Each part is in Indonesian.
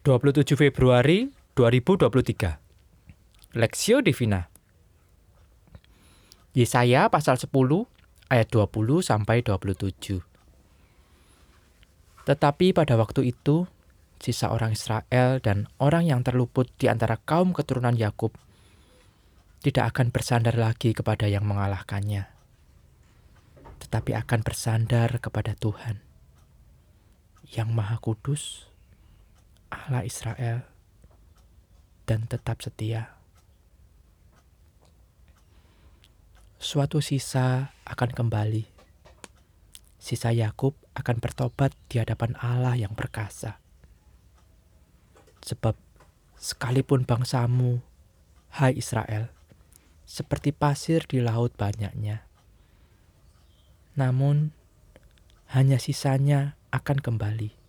27 Februari 2023 Lexio Divina. Yesaya pasal 10 ayat 20 sampai 27 Tetapi pada waktu itu sisa orang Israel dan orang yang terluput di antara kaum keturunan Yakub tidak akan bersandar lagi kepada yang mengalahkannya tetapi akan bersandar kepada Tuhan yang Maha Kudus Allah Israel dan tetap setia. Suatu sisa akan kembali. Sisa Yakub akan bertobat di hadapan Allah yang perkasa. Sebab sekalipun bangsamu, hai Israel, seperti pasir di laut banyaknya. Namun, hanya sisanya akan kembali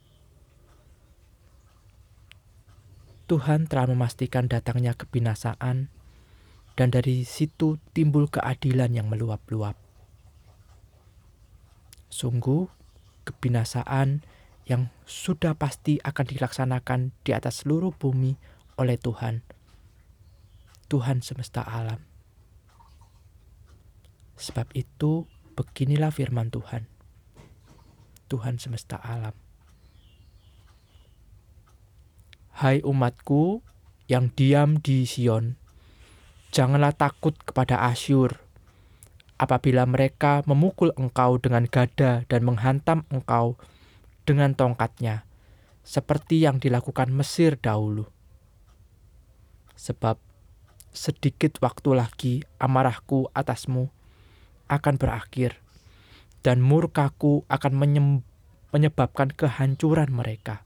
Tuhan telah memastikan datangnya kebinasaan, dan dari situ timbul keadilan yang meluap-luap. Sungguh, kebinasaan yang sudah pasti akan dilaksanakan di atas seluruh bumi oleh Tuhan, Tuhan semesta alam. Sebab itu, beginilah firman Tuhan, Tuhan semesta alam. Hai umatku yang diam di Sion, janganlah takut kepada Asyur. Apabila mereka memukul engkau dengan gada dan menghantam engkau dengan tongkatnya, seperti yang dilakukan Mesir dahulu. Sebab sedikit waktu lagi amarahku atasmu akan berakhir, dan murkaku akan menyebabkan kehancuran mereka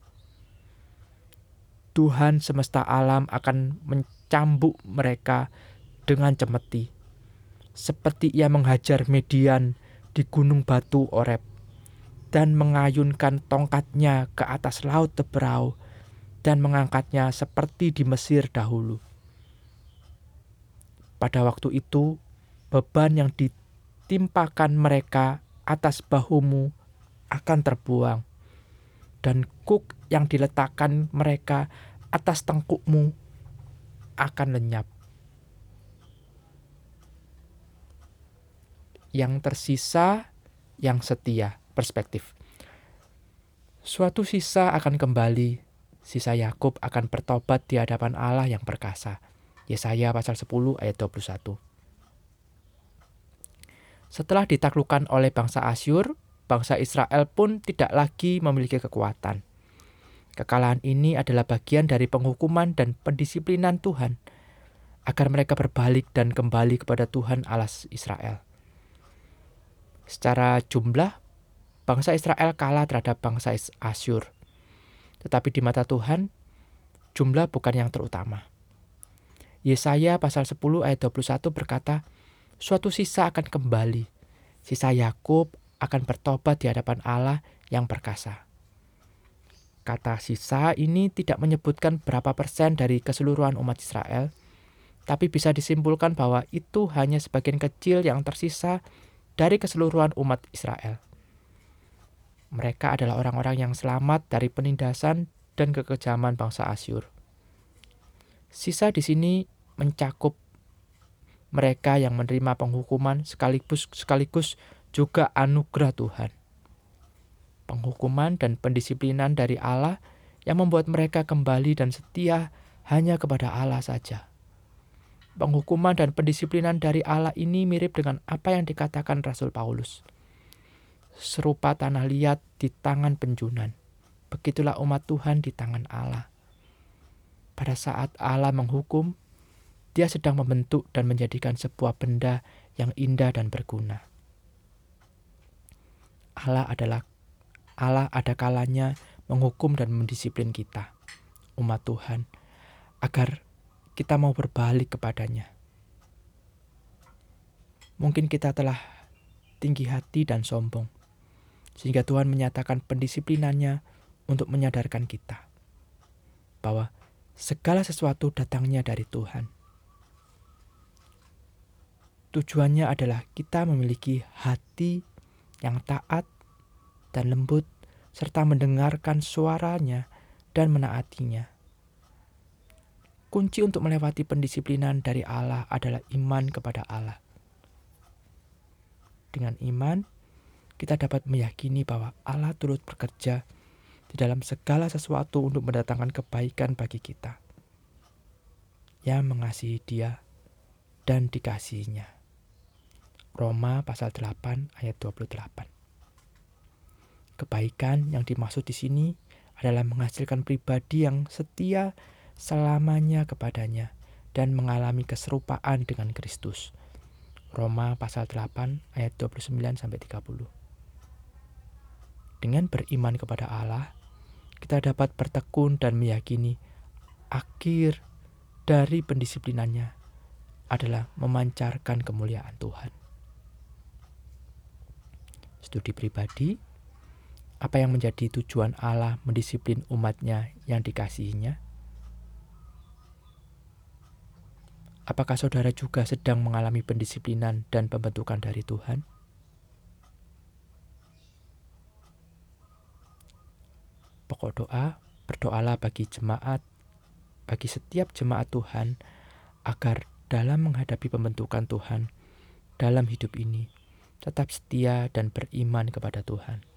Tuhan semesta alam akan mencambuk mereka dengan cemeti. Seperti ia menghajar Median di gunung batu Oreb dan mengayunkan tongkatnya ke atas laut Teberau dan mengangkatnya seperti di Mesir dahulu. Pada waktu itu, beban yang ditimpakan mereka atas bahumu akan terbuang dan kuk yang diletakkan mereka atas tengkukmu akan lenyap. Yang tersisa, yang setia, perspektif. Suatu sisa akan kembali, sisa Yakub akan bertobat di hadapan Allah yang perkasa. Yesaya pasal 10 ayat 21. Setelah ditaklukkan oleh bangsa Asyur, bangsa Israel pun tidak lagi memiliki kekuatan. Kekalahan ini adalah bagian dari penghukuman dan pendisiplinan Tuhan agar mereka berbalik dan kembali kepada Tuhan Allah Israel. Secara jumlah, bangsa Israel kalah terhadap bangsa Asyur. Tetapi di mata Tuhan, jumlah bukan yang terutama. Yesaya pasal 10 ayat 21 berkata, suatu sisa akan kembali. Sisa Yakub akan bertobat di hadapan Allah yang perkasa. Kata sisa ini tidak menyebutkan berapa persen dari keseluruhan umat Israel, tapi bisa disimpulkan bahwa itu hanya sebagian kecil yang tersisa dari keseluruhan umat Israel. Mereka adalah orang-orang yang selamat dari penindasan dan kekejaman bangsa Asyur. Sisa di sini mencakup mereka yang menerima penghukuman sekaligus sekaligus juga anugerah Tuhan. Penghukuman dan pendisiplinan dari Allah yang membuat mereka kembali dan setia hanya kepada Allah saja. Penghukuman dan pendisiplinan dari Allah ini mirip dengan apa yang dikatakan Rasul Paulus. Serupa tanah liat di tangan penjunan, begitulah umat Tuhan di tangan Allah. Pada saat Allah menghukum, dia sedang membentuk dan menjadikan sebuah benda yang indah dan berguna. Allah adalah Allah ada kalanya menghukum dan mendisiplin kita, umat Tuhan, agar kita mau berbalik kepadanya. Mungkin kita telah tinggi hati dan sombong, sehingga Tuhan menyatakan pendisiplinannya untuk menyadarkan kita bahwa segala sesuatu datangnya dari Tuhan. Tujuannya adalah kita memiliki hati yang taat dan lembut, serta mendengarkan suaranya dan menaatinya. Kunci untuk melewati pendisiplinan dari Allah adalah iman kepada Allah. Dengan iman, kita dapat meyakini bahwa Allah turut bekerja di dalam segala sesuatu untuk mendatangkan kebaikan bagi kita. Yang mengasihi dia dan dikasihinya. Roma pasal 8 ayat 28. Kebaikan yang dimaksud di sini adalah menghasilkan pribadi yang setia selamanya kepadanya dan mengalami keserupaan dengan Kristus. Roma pasal 8 ayat 29 sampai 30. Dengan beriman kepada Allah, kita dapat bertekun dan meyakini akhir dari pendisiplinannya adalah memancarkan kemuliaan Tuhan. Studi pribadi, apa yang menjadi tujuan Allah mendisiplin umatnya yang dikasihinya? Apakah saudara juga sedang mengalami pendisiplinan dan pembentukan dari Tuhan? Pokok doa, berdoalah bagi jemaat, bagi setiap jemaat Tuhan, agar dalam menghadapi pembentukan Tuhan dalam hidup ini, tetap setia dan beriman kepada Tuhan.